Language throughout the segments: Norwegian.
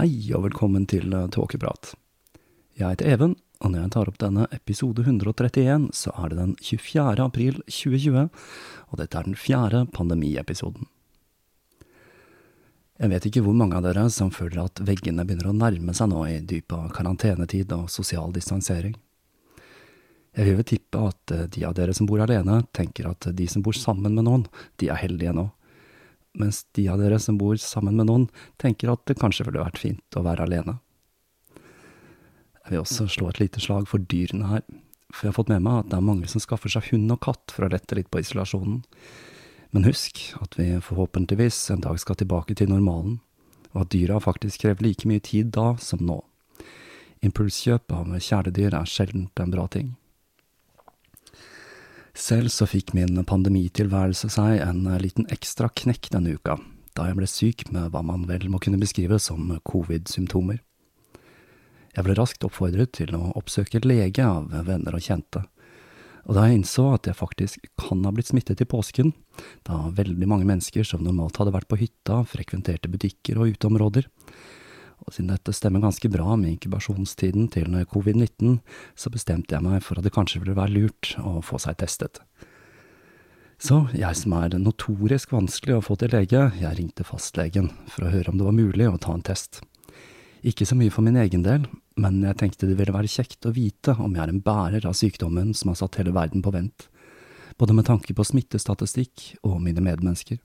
Hei og velkommen til eh, Tåkeprat. Jeg heter Even, og når jeg tar opp denne episode 131, så er det den 24. april 2020, og dette er den fjerde pandemiepisoden. Jeg vet ikke hvor mange av dere som føler at veggene begynner å nærme seg nå i dyp av karantenetid og sosial distansering. Jeg vil vel tippe at eh, de av dere som bor alene, tenker at de som bor sammen med noen, de er heldige nå mens de av dere som bor sammen med noen, tenker at det kanskje ville vært fint å være alene. Jeg vil også slå et lite slag for dyrene her, for jeg har fått med meg at det er mange som skaffer seg hund og katt for å lette litt på isolasjonen. Men husk at vi forhåpentligvis en dag skal tilbake til normalen, og at dyra faktisk krever like mye tid da som nå. Impulskjøp av kjæledyr er sjelden en bra ting. Selv så fikk min pandemitilværelse seg en liten ekstra knekk denne uka, da jeg ble syk med hva man vel må kunne beskrive som covid-symptomer. Jeg ble raskt oppfordret til å oppsøke lege av venner og kjente, og da jeg innså at jeg faktisk kan ha blitt smittet i påsken, da veldig mange mennesker som normalt hadde vært på hytta, frekventerte butikker og uteområder, og siden dette stemmer ganske bra med inkubasjonstiden til covid-19, så bestemte jeg meg for at det kanskje ville være lurt å få seg testet. Så jeg som er notorisk vanskelig å få til lege, jeg ringte fastlegen for å høre om det var mulig å ta en test. Ikke så mye for min egen del, men jeg tenkte det ville være kjekt å vite om jeg er en bærer av sykdommen som har satt hele verden på vent, både med tanke på smittestatistikk og mine medmennesker.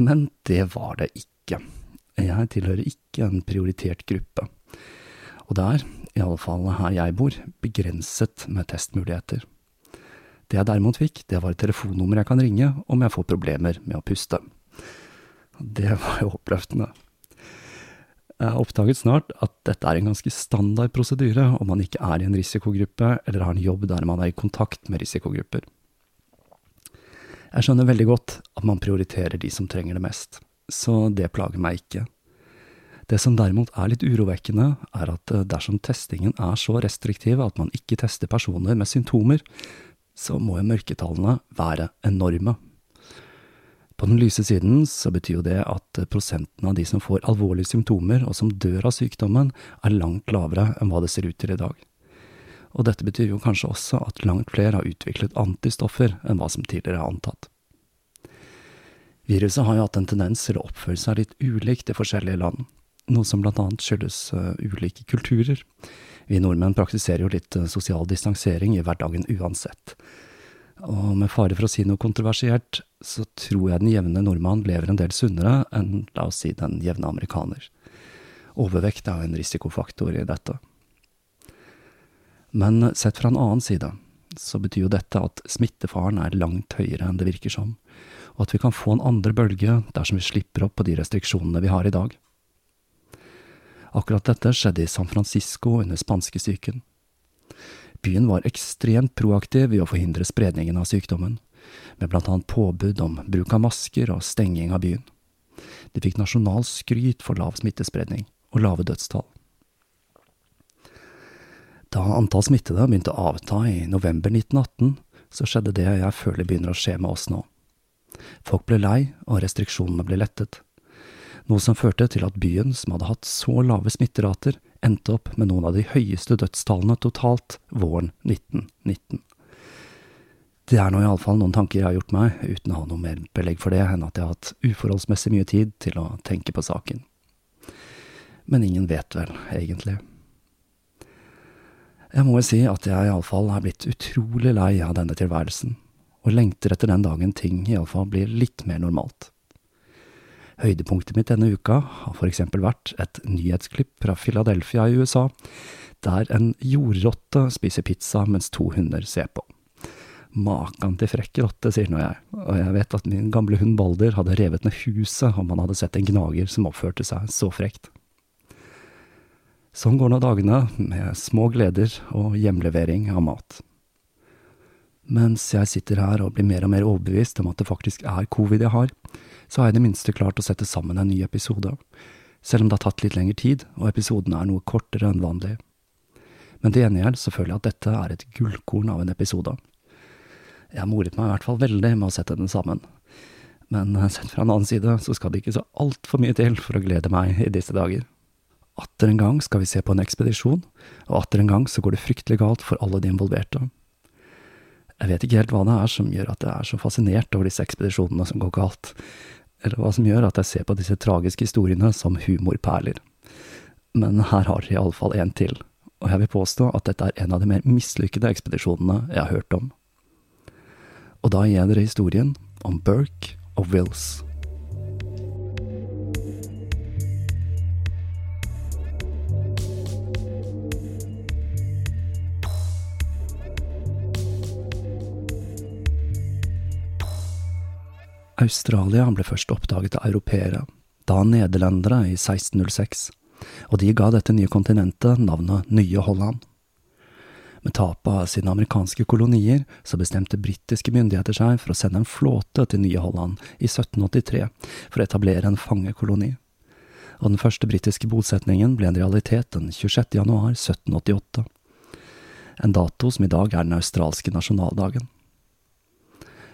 Men det var det ikke. Jeg tilhører ikke en prioritert gruppe. Og det er, i alle fall her jeg bor, begrenset med testmuligheter. Det jeg derimot fikk, det var et telefonnummer jeg kan ringe om jeg får problemer med å puste. Det var jo oppløftende. Jeg oppdaget snart at dette er en ganske standard prosedyre om man ikke er i en risikogruppe eller har en jobb der man er i kontakt med risikogrupper. Jeg skjønner veldig godt at man prioriterer de som trenger det mest så det plager meg ikke. Det som derimot er litt urovekkende, er at eh, dersom testingen er så restriktiv at man ikke tester personer med symptomer, så må jo mørketallene være enorme. På den lyse siden så betyr jo det at prosenten av de som får alvorlige symptomer og som dør av sykdommen, er langt lavere enn hva det ser ut til i dag. Og dette betyr jo kanskje også at langt flere har utviklet antistoffer enn hva som tidligere er antatt. Viruset har jo hatt en tendens til å oppføre seg litt ulikt i forskjellige land, noe som blant annet skyldes uh, ulike kulturer. Vi nordmenn praktiserer jo litt uh, sosial distansering i hverdagen uansett. Og med fare for å si noe kontroversielt, så tror jeg den jevne nordmann lever en del sunnere enn, la oss si, den jevne amerikaner. Overvekt er jo en risikofaktor i dette. Men sett fra en annen side, så betyr jo dette at smittefaren er langt høyere enn det virker som og at vi kan få en andre bølge dersom vi slipper opp på de restriksjonene vi har i dag. Akkurat dette skjedde i San Francisco under spanskesyken. Byen var ekstremt proaktiv i å forhindre spredningen av sykdommen, med blant annet påbud om bruk av masker og stenging av byen. De fikk nasjonal skryt for lav smittespredning og lave dødstall. Da antall smittede begynte å avta i november 1918, så skjedde det jeg føler begynner å skje med oss nå. Folk ble lei, og restriksjonene ble lettet. Noe som førte til at byen, som hadde hatt så lave smitterater, endte opp med noen av de høyeste dødstallene totalt våren 1919. Det er nå iallfall noen tanker jeg har gjort meg, uten å ha noe mer belegg for det enn at jeg har hatt uforholdsmessig mye tid til å tenke på saken. Men ingen vet vel, egentlig. Jeg må jo si at jeg iallfall er blitt utrolig lei av denne tilværelsen, og lengter etter den dagen ting iallfall blir litt mer normalt. Høydepunktet mitt denne uka har for eksempel vært et nyhetsklipp fra Philadelphia i USA, der en jordrotte spiser pizza mens to hunder ser på. Makan til frekk rotte, sier nå jeg, og jeg vet at min gamle hund Balder hadde revet ned huset om han hadde sett en gnager som oppførte seg så frekt. Sånn går nå dagene, med små gleder og hjemlevering av mat. Mens jeg sitter her og blir mer og mer overbevist om at det faktisk er covid jeg har, så har jeg i det minste klart å sette sammen en ny episode, selv om det har tatt litt lengre tid, og episoden er noe kortere enn vanlig. Men til gjengjeld så føler jeg at dette er et gullkorn av en episode. Jeg moret meg i hvert fall veldig med å sette den sammen. Men sett fra en annen side så skal det ikke så altfor mye til for å glede meg i disse dager. Atter en gang skal vi se på en ekspedisjon, og atter en gang så går det fryktelig galt for alle de involverte. Jeg vet ikke helt hva det er som gjør at jeg er så fascinert over disse ekspedisjonene som går galt, eller hva som gjør at jeg ser på disse tragiske historiene som humorperler. Men her har dere iallfall en til, og jeg vil påstå at dette er en av de mer mislykkede ekspedisjonene jeg har hørt om. Og da gir jeg dere historien om Burke og Wills. Australia ble først oppdaget av europeere, da nederlendere i 1606, og de ga dette nye kontinentet navnet Nye Holland. Med tapet av sine amerikanske kolonier så bestemte britiske myndigheter seg for å sende en flåte til Nye Holland i 1783 for å etablere en fangekoloni. Og den første britiske bosetningen ble en realitet den 26. januar 1788, en dato som i dag er den australske nasjonaldagen.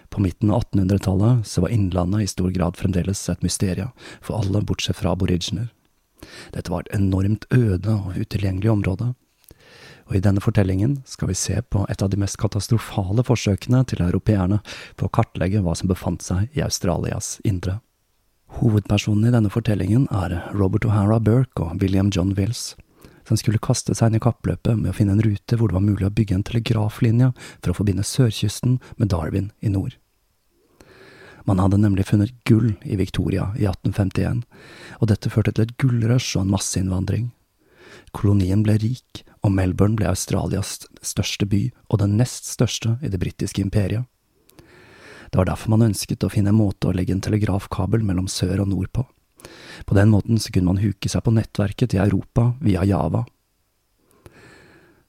På midten av 1800-tallet så var Innlandet i stor grad fremdeles et mysterium for alle bortsett fra aboriginer. Dette var et enormt øde og utilgjengelig område. Og i denne fortellingen skal vi se på et av de mest katastrofale forsøkene til europeerne på å kartlegge hva som befant seg i Australias indre. Hovedpersonen i denne fortellingen er Robert O'Hara Burke og William John Wills, som skulle kaste seg inn i kappløpet med å finne en rute hvor det var mulig å bygge en telegraflinje for å forbinde sørkysten med Darwin i nord. Man hadde nemlig funnet gull i Victoria i 1851, og dette førte til et gullrush og en masseinnvandring. Kolonien ble rik, og Melbourne ble Australias største by og den nest største i det britiske imperiet. Det var derfor man ønsket å finne en måte å legge en telegrafkabel mellom sør og nord på. På den måten så kunne man huke seg på nettverket til Europa via Java.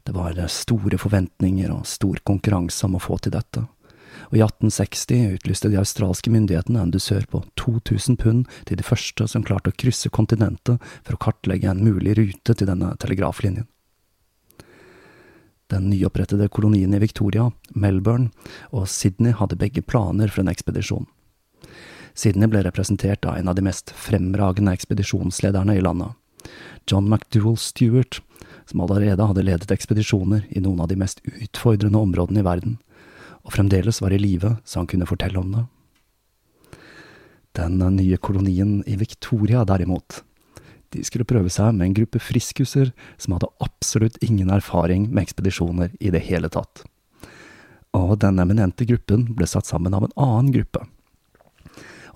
Det var store forventninger og stor konkurranse om å få til dette, og i 1860 utlyste de australske myndighetene en dusør på 2000 pund til de første som klarte å krysse kontinentet for å kartlegge en mulig rute til denne telegraflinjen. Den nyopprettede kolonien i Victoria, Melbourne og Sydney hadde begge planer for en ekspedisjon. Sydney ble representert av en av de mest fremragende ekspedisjonslederne i landet, John McDougall Stewart, som allerede hadde ledet ekspedisjoner i noen av de mest utfordrende områdene i verden, og fremdeles var i live så han kunne fortelle om det. Den nye kolonien i Victoria, derimot, de skulle prøve seg med en gruppe friskuser som hadde absolutt ingen erfaring med ekspedisjoner i det hele tatt. Og den eminente gruppen ble satt sammen av en annen gruppe,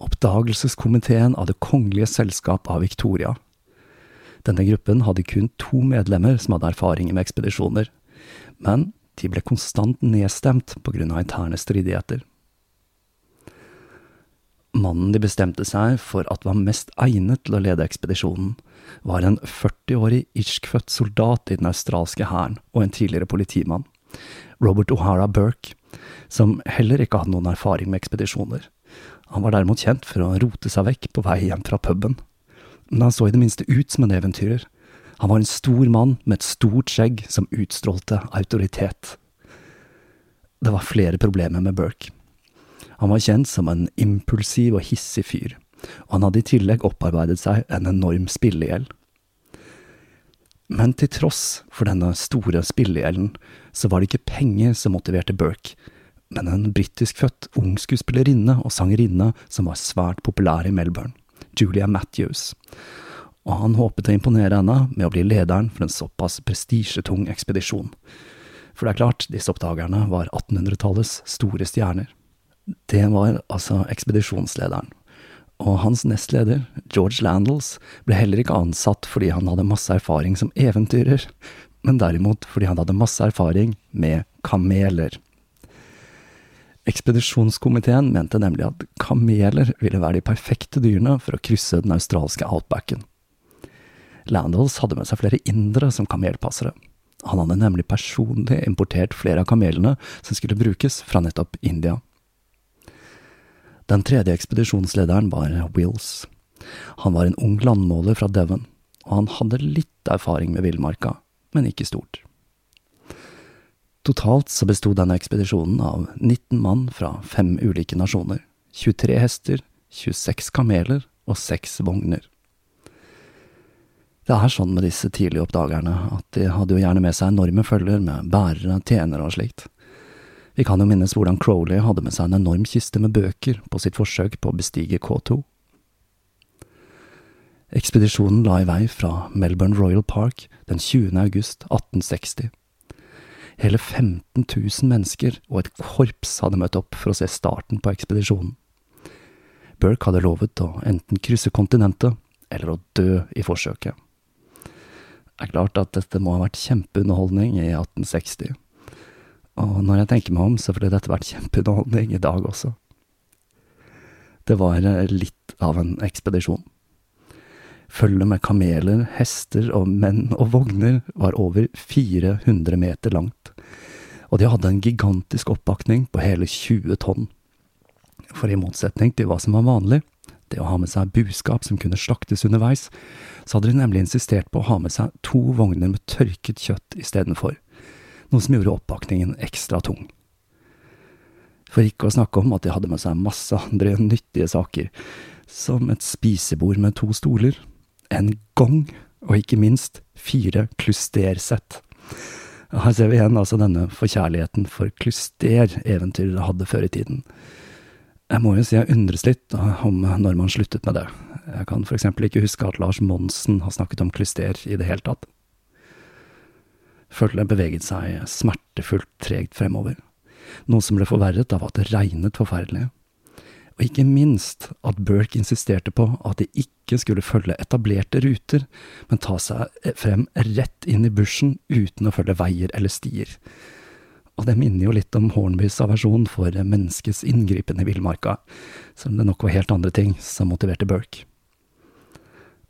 Oppdagelseskomiteen av Det kongelige selskap av Victoria. Denne gruppen hadde kun to medlemmer som hadde erfaring med ekspedisjoner, men de ble konstant nedstemt av interne stridigheter. Mannen de bestemte seg for at var mest egnet til å lede ekspedisjonen, var en 40-årig irskfødt soldat i den australske hæren og en tidligere politimann, Robert O'Hara Burke, som heller ikke hadde noen erfaring med ekspedisjoner. Han var derimot kjent for å rote seg vekk på vei hjem fra puben. Men han så i det minste ut som en eventyrer. Han var en stor mann med et stort skjegg som utstrålte autoritet. Det var flere problemer med Burke. Han var kjent som en impulsiv og hissig fyr, og han hadde i tillegg opparbeidet seg en enorm spillegjeld. Men til tross for denne store spillegjelden, så var det ikke penger som motiverte Burke, men en britiskfødt ung skuespillerinne og sangerinne som var svært populær i Melbourne, Julia Matthews, og han håpet å imponere henne med å bli lederen for en såpass prestisjetung ekspedisjon. For det er klart, disse oppdagerne var 1800-tallets store stjerner. Det var altså ekspedisjonslederen. Og hans nestleder, George Landals, ble heller ikke ansatt fordi han hadde masse erfaring som eventyrer, men derimot fordi han hadde masse erfaring med kameler. Ekspedisjonskomiteen mente nemlig at kameler ville være de perfekte dyrene for å krysse den australske outbacken. Landals hadde med seg flere indere som kamelpassere. Han hadde nemlig personlig importert flere av kamelene som skulle brukes fra nettopp India. Den tredje ekspedisjonslederen var Wills. Han var en ung landmåler fra Devon, og han hadde litt erfaring med villmarka, men ikke stort. Totalt så besto denne ekspedisjonen av 19 mann fra fem ulike nasjoner, 23 hester, 26 kameler og 6 vogner. Det er sånn med disse tidlige oppdagerne at de hadde jo gjerne med seg enorme følger med bærere, tjenere og slikt. Vi kan jo minnes hvordan Crowley hadde med seg en enorm kiste med bøker på sitt forsøk på å bestige K2. Ekspedisjonen la i vei fra Melbourne Royal Park den 20. august 1860. Hele 15 000 mennesker og et korps hadde møtt opp for å se starten på ekspedisjonen. Burke hadde lovet å enten krysse kontinentet eller å dø i forsøket. Det er klart at dette må ha vært kjempeunderholdning i 1860. Og når jeg tenker meg om, så ville dette vært kjempeunderholdning i dag også. Det var litt av en ekspedisjon. Følget med kameler, hester og menn og vogner var over 400 meter langt, og de hadde en gigantisk oppakning på hele 20 tonn. For i motsetning til hva som var vanlig, det å ha med seg buskap som kunne slaktes underveis, så hadde de nemlig insistert på å ha med seg to vogner med tørket kjøtt istedenfor, noe som gjorde oppakningen ekstra tung. For ikke å snakke om at de hadde med seg masse andre nyttige saker, som et spisebord med to stoler, en gong, og ikke minst fire klustersett. Her ser vi igjen altså denne forkjærligheten for kluster eventyrere hadde før i tiden. Jeg må jo si jeg undres litt om når man sluttet med det. Jeg kan eksempel ikke huske at Lars Monsen har snakket om klyster i det hele tatt. Følget beveget seg smertefullt tregt fremover, noe som ble forverret av at det regnet forferdelig og ikke minst at Burke insisterte på at de ikke skulle følge etablerte ruter, men ta seg frem rett inn i bushen uten å følge veier eller stier. Og det minner jo litt om Hornbys aversjon for menneskets inngripen i villmarka, selv om det nok var helt andre ting som motiverte Burke.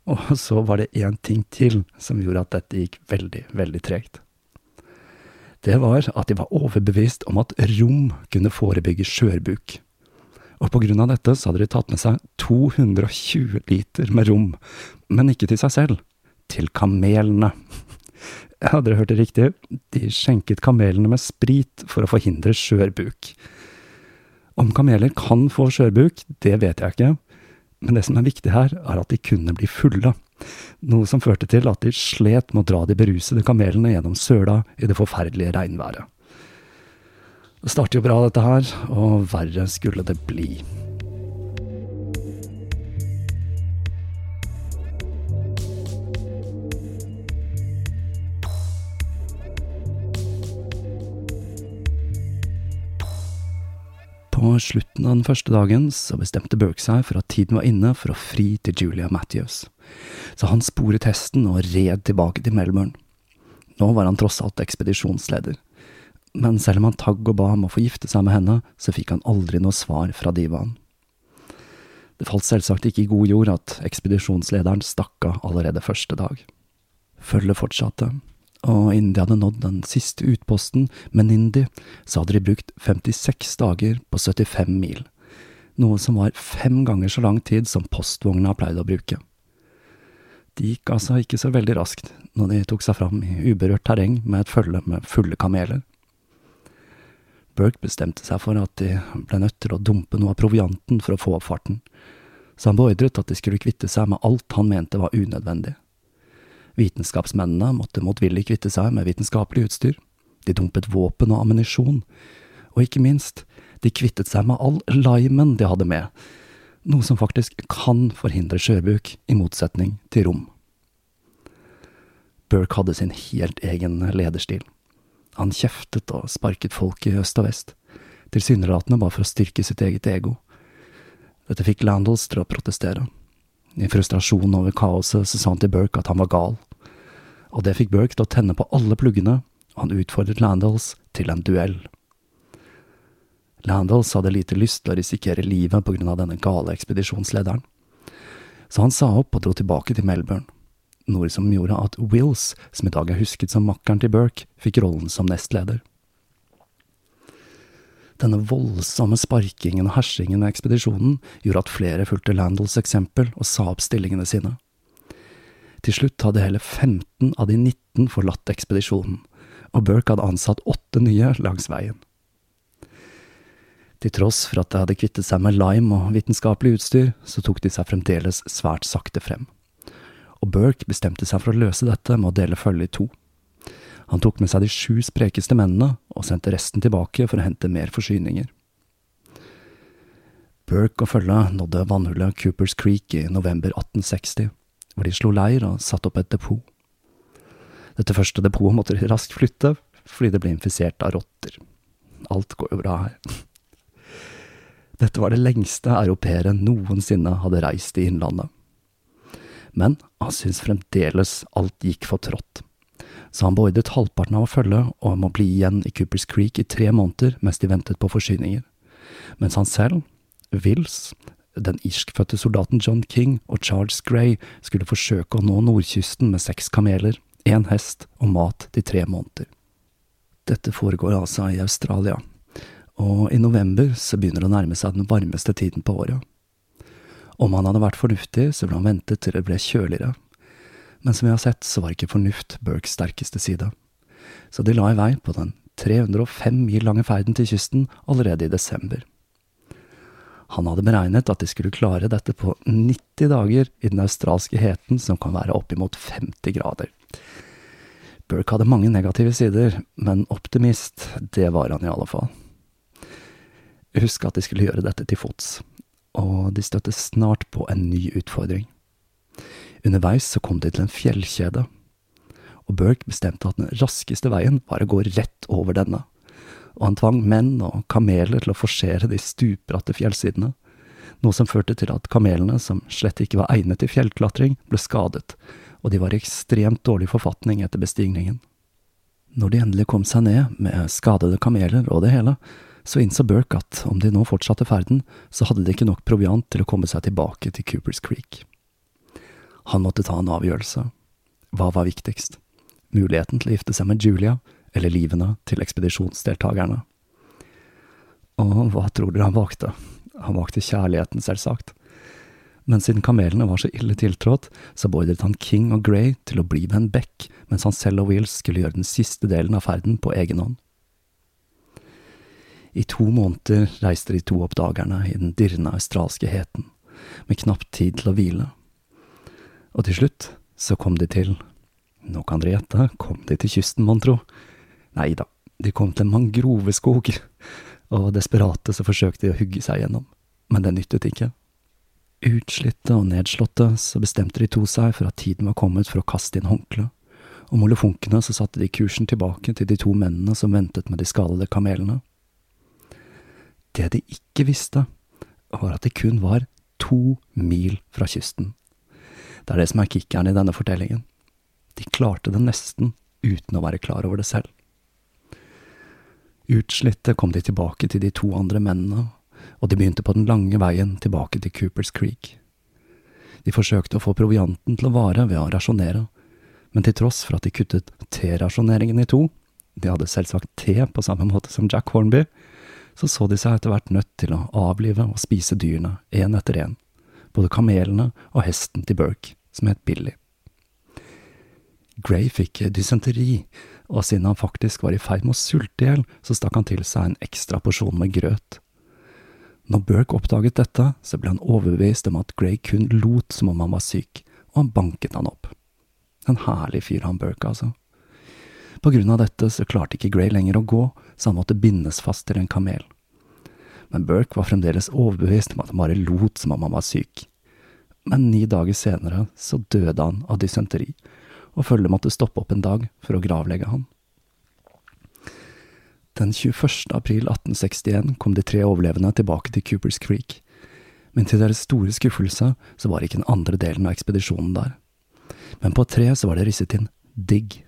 Og så var det én ting til som gjorde at dette gikk veldig, veldig tregt. Det var at de var overbevist om at rom kunne forebygge skjørbuk og på grunn av dette så hadde de tatt med seg 220 liter med rom, men ikke til seg selv, til kamelene. Ja, dere hørte riktig, de skjenket kamelene med sprit for å forhindre skjørbuk. Om kameler kan få skjørbuk, det vet jeg ikke, men det som er viktig her, er at de kunne bli fulle, noe som førte til at de slet med å dra de berusede kamelene gjennom søla i det forferdelige regnværet. Det starter jo bra, dette her, og verre skulle det bli. På slutten av den første dagen så bestemte Burke seg for at tiden var inne for å fri til Julia Matthews, så han sporet hesten og red tilbake til Melbourne. Nå var han tross alt ekspedisjonsleder, men selv om han tagg og ba om å få gifte seg med henne, så fikk han aldri noe svar fra divaen. Det falt selvsagt ikke i god jord at ekspedisjonslederen stakk av allerede første dag. Følget fortsatte, og innen de hadde nådd den siste utposten, Menindi, så hadde de brukt 56 dager på 75 mil, noe som var fem ganger så lang tid som postvogna pleide å bruke. Det gikk altså ikke så veldig raskt når de tok seg fram i uberørt terreng med et følge med fulle kameler. Burke bestemte seg for at de ble nødt til å dumpe noe av provianten for å få opp farten, så han beordret at de skulle kvitte seg med alt han mente var unødvendig. Vitenskapsmennene måtte motvillig kvitte seg med vitenskapelig utstyr, de dumpet våpen og ammunisjon, og ikke minst, de kvittet seg med all limen de hadde med, noe som faktisk kan forhindre skjørbuk, i motsetning til rom. Burke hadde sin helt egen lederstil. Han kjeftet og sparket folk i øst og vest, tilsynelatende bare for å styrke sitt eget ego. Dette fikk Landals til å protestere. I frustrasjon over kaoset så sa han til Burke at han var gal, og det fikk Burke til å tenne på alle pluggene, og han utfordret Landals til en duell. Landals hadde lite lyst til å risikere livet på grunn av denne gale ekspedisjonslederen, så han sa opp og dro tilbake til Melbourne noe som gjorde at Wills, som i dag er husket som makkeren til Burke, fikk rollen som nestleder. Denne voldsomme sparkingen og hersingen av ekspedisjonen gjorde at flere fulgte Landals eksempel og sa opp stillingene sine. Til slutt hadde hele 15 av de 19 forlatt ekspedisjonen, og Burke hadde ansatt åtte nye langs veien. Til tross for at de hadde kvittet seg med lime og vitenskapelig utstyr, så tok de seg fremdeles svært sakte frem. Og Burke bestemte seg for å løse dette med å dele følget i to. Han tok med seg de sju sprekeste mennene og sendte resten tilbake for å hente mer forsyninger. Burke og følget nådde vannhullet Coopers Creek i november 1860, hvor de slo leir og satte opp et depot. Dette første depotet måtte de raskt flytte, fordi det ble infisert av rotter. Alt går jo bra her. Dette var det lengste europeere noensinne hadde reist i Innlandet. Men han syntes fremdeles alt gikk for trått, så han beordret halvparten av å følge og om å bli igjen i Coopers Creek i tre måneder mens de ventet på forsyninger, mens han selv, Wills, den irskfødte soldaten John King og Charles Gray skulle forsøke å nå nordkysten med seks kameler, én hest og mat de tre måneder. Dette foregår altså i Australia, og i november så begynner det å nærme seg den varmeste tiden på året. Om han hadde vært fornuftig, så ville han ventet til det ble kjøligere, men som vi har sett, så var ikke fornuft Burkes sterkeste side. Så de la i vei på den 305 mil lange ferden til kysten allerede i desember. Han hadde beregnet at de skulle klare dette på 90 dager i den australske heten som kan være oppimot 50 grader. Burke hadde mange negative sider, men optimist, det var han i alle fall. Husk at de skulle gjøre dette til fots, og de støtte snart på en ny utfordring. Underveis så kom de til en fjellkjede, og Burke bestemte at den raskeste veien var å gå rett over denne, og han tvang menn og kameler til å forsere de stupbratte fjellsidene, noe som førte til at kamelene, som slett ikke var egnet til fjellklatring, ble skadet, og de var i ekstremt dårlig forfatning etter bestigningen. Når de endelig kom seg ned, med skadede kameler og det hele, så innså Burke at om de nå fortsatte ferden, så hadde de ikke nok proviant til å komme seg tilbake til Coopers Creek. Han måtte ta en avgjørelse. Hva var viktigst? Muligheten til å gifte seg med Julia, eller livene til ekspedisjonsdeltakerne? Og hva tror dere han valgte? Han valgte kjærligheten, selvsagt. Men siden kamelene var så ille tiltrådt, så beordret han King og Grey til å bli med en bekk, mens han selv og Wills skulle gjøre den siste delen av ferden på egen hånd. I to måneder reiste de to oppdagerne i den dirrende australske heten, med knapt tid til å hvile. Og til slutt så kom de til… Nå kan dere gjette, kom de til kysten, mon tro? Nei da, de kom til en mangroveskog, og desperate så forsøkte de å hugge seg gjennom, men det nyttet ikke. Utslitte og nedslåtte så bestemte de to seg for at tiden var kommet for å kaste inn håndkleet, og molefonkene så satte de kursen tilbake til de to mennene som ventet med de skadede kamelene. Det de ikke visste, var at det kun var to mil fra kysten. Det er det som er kickeren i denne fortellingen. De klarte det nesten uten å være klar over det selv. Utslitte kom de tilbake til de to andre mennene, og de begynte på den lange veien tilbake til Coopers Creek. De forsøkte å få provianten til å vare ved å rasjonere, men til tross for at de kuttet T-rasjoneringen i to, de hadde selvsagt te på samme måte som Jack Hornby, så så de seg etter hvert nødt til å avlive og spise dyrene én etter én, både kamelene og hesten til Burke, som het Billy. Gray fikk dysenteri, og siden han faktisk var i ferd med å sulte i hjel, så stakk han til seg en ekstra porsjon med grøt. Når Burke oppdaget dette, så ble han overbevist om at Gray kun lot som om han var syk, og han banket han opp. En herlig fyr han Burke, altså. På grunn av dette så klarte ikke Gray lenger å gå, så han måtte bindes fast til en kamel. Men Burke var fremdeles overbevist om at han bare lot som om han var syk. Men ni dager senere så døde han av dysenteri, og følget måtte stoppe opp en dag for å gravlegge ham. Den 21. april 1861 kom de tre overlevende tilbake til Coopers Creek, men til deres store skuffelse så var ikke den andre delen av ekspedisjonen der. Men på et tre så var det risset inn Digg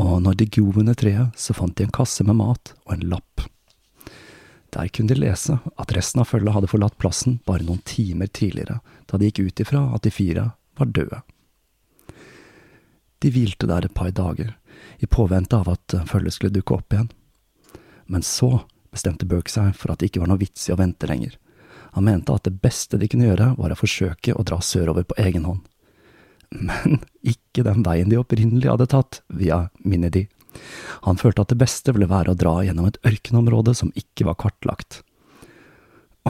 og når de grov under treet, så fant de en kasse med mat og en lapp. Der kunne de lese at resten av følget hadde forlatt plassen bare noen timer tidligere, da de gikk ut ifra at de fire var døde. De hvilte der et par dager, i påvente av at følget skulle dukke opp igjen. Men så bestemte Burke seg for at det ikke var noe vits i å vente lenger. Han mente at det beste de kunne gjøre, var å forsøke å dra sørover på egen hånd men ikke den veien de opprinnelig hadde tatt, via Minidi. Han følte at det beste ville være å dra gjennom et ørkenområde som ikke var kartlagt.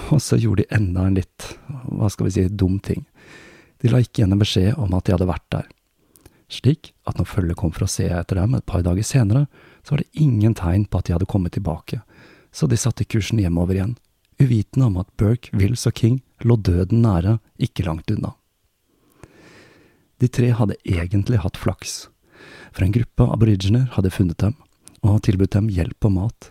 Og så gjorde de enda en litt, hva skal vi si, dum ting. De la ikke igjen en beskjed om at de hadde vært der. Slik at når følget kom for å se etter dem et par dager senere, så var det ingen tegn på at de hadde kommet tilbake, så de satte kursen hjemover igjen, uvitende om at Burke, Wills og King lå døden nære, ikke langt unna. De tre hadde egentlig hatt flaks, for en gruppe aboriginer hadde funnet dem og tilbudt dem hjelp og mat.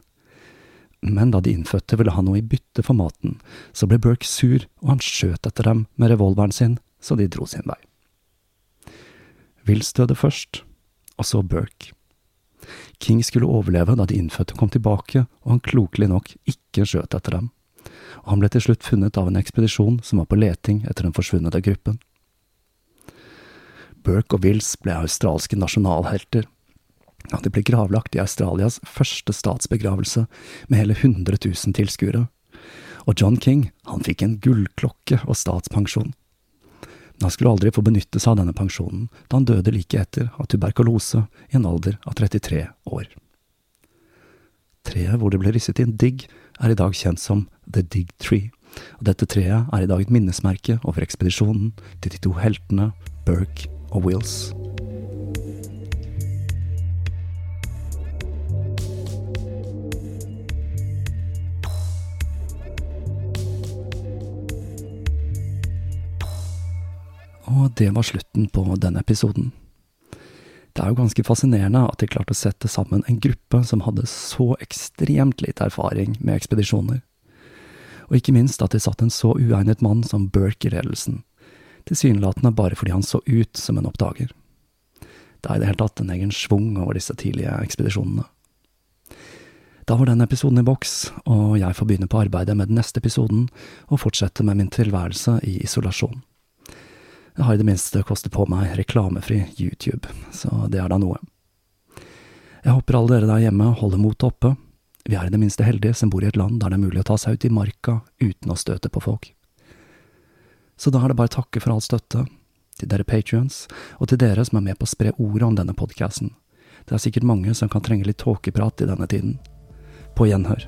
Men da de innfødte ville ha noe i bytte for maten, så ble Burke sur, og han skjøt etter dem med revolveren sin, så de dro sin vei. Wills døde først, og så Burke. King skulle overleve da de innfødte kom tilbake, og han klokelig nok ikke skjøt etter dem. Og han ble til slutt funnet av en ekspedisjon som var på leting etter den forsvunne gruppen. Burke og Wills ble australske nasjonalhelter, Ja, de ble gravlagt i Australias første statsbegravelse med hele 100 000 tilskuere. Og John King, han fikk en gullklokke og statspensjon. Men han skulle aldri få benytte seg av denne pensjonen, da han døde like etter av tuberkulose i en alder av 33 år. Treet hvor det ble risset inn Digg, er i dag kjent som The Dig Tree, og dette treet er i dag et minnesmerke over ekspedisjonen til de to heltene Burke og Wills. Og det var slutten på denne episoden. Det er jo ganske fascinerende at de klarte å sette sammen en gruppe som hadde så ekstremt lite erfaring med ekspedisjoner. Og ikke minst at de satt en så uegnet mann som Burke i ledelsen, tilsynelatende bare fordi han så ut som en oppdager. Det er i det hele tatt en egen schwung over disse tidlige ekspedisjonene. Da var den episoden i boks, og jeg får begynne på arbeidet med den neste episoden og fortsette med min tilværelse i isolasjon. Jeg har i det minste kostet på meg reklamefri YouTube, så det er da noe. Jeg håper alle dere der hjemme holder motet oppe. Vi er i det minste heldige som bor i et land der det er mulig å ta seg ut i marka uten å støte på folk. Så da er det bare å takke for all støtte, til dere patrions, og til dere som er med på å spre ordet om denne podkasten. Det er sikkert mange som kan trenge litt tåkeprat i denne tiden. På gjenhør.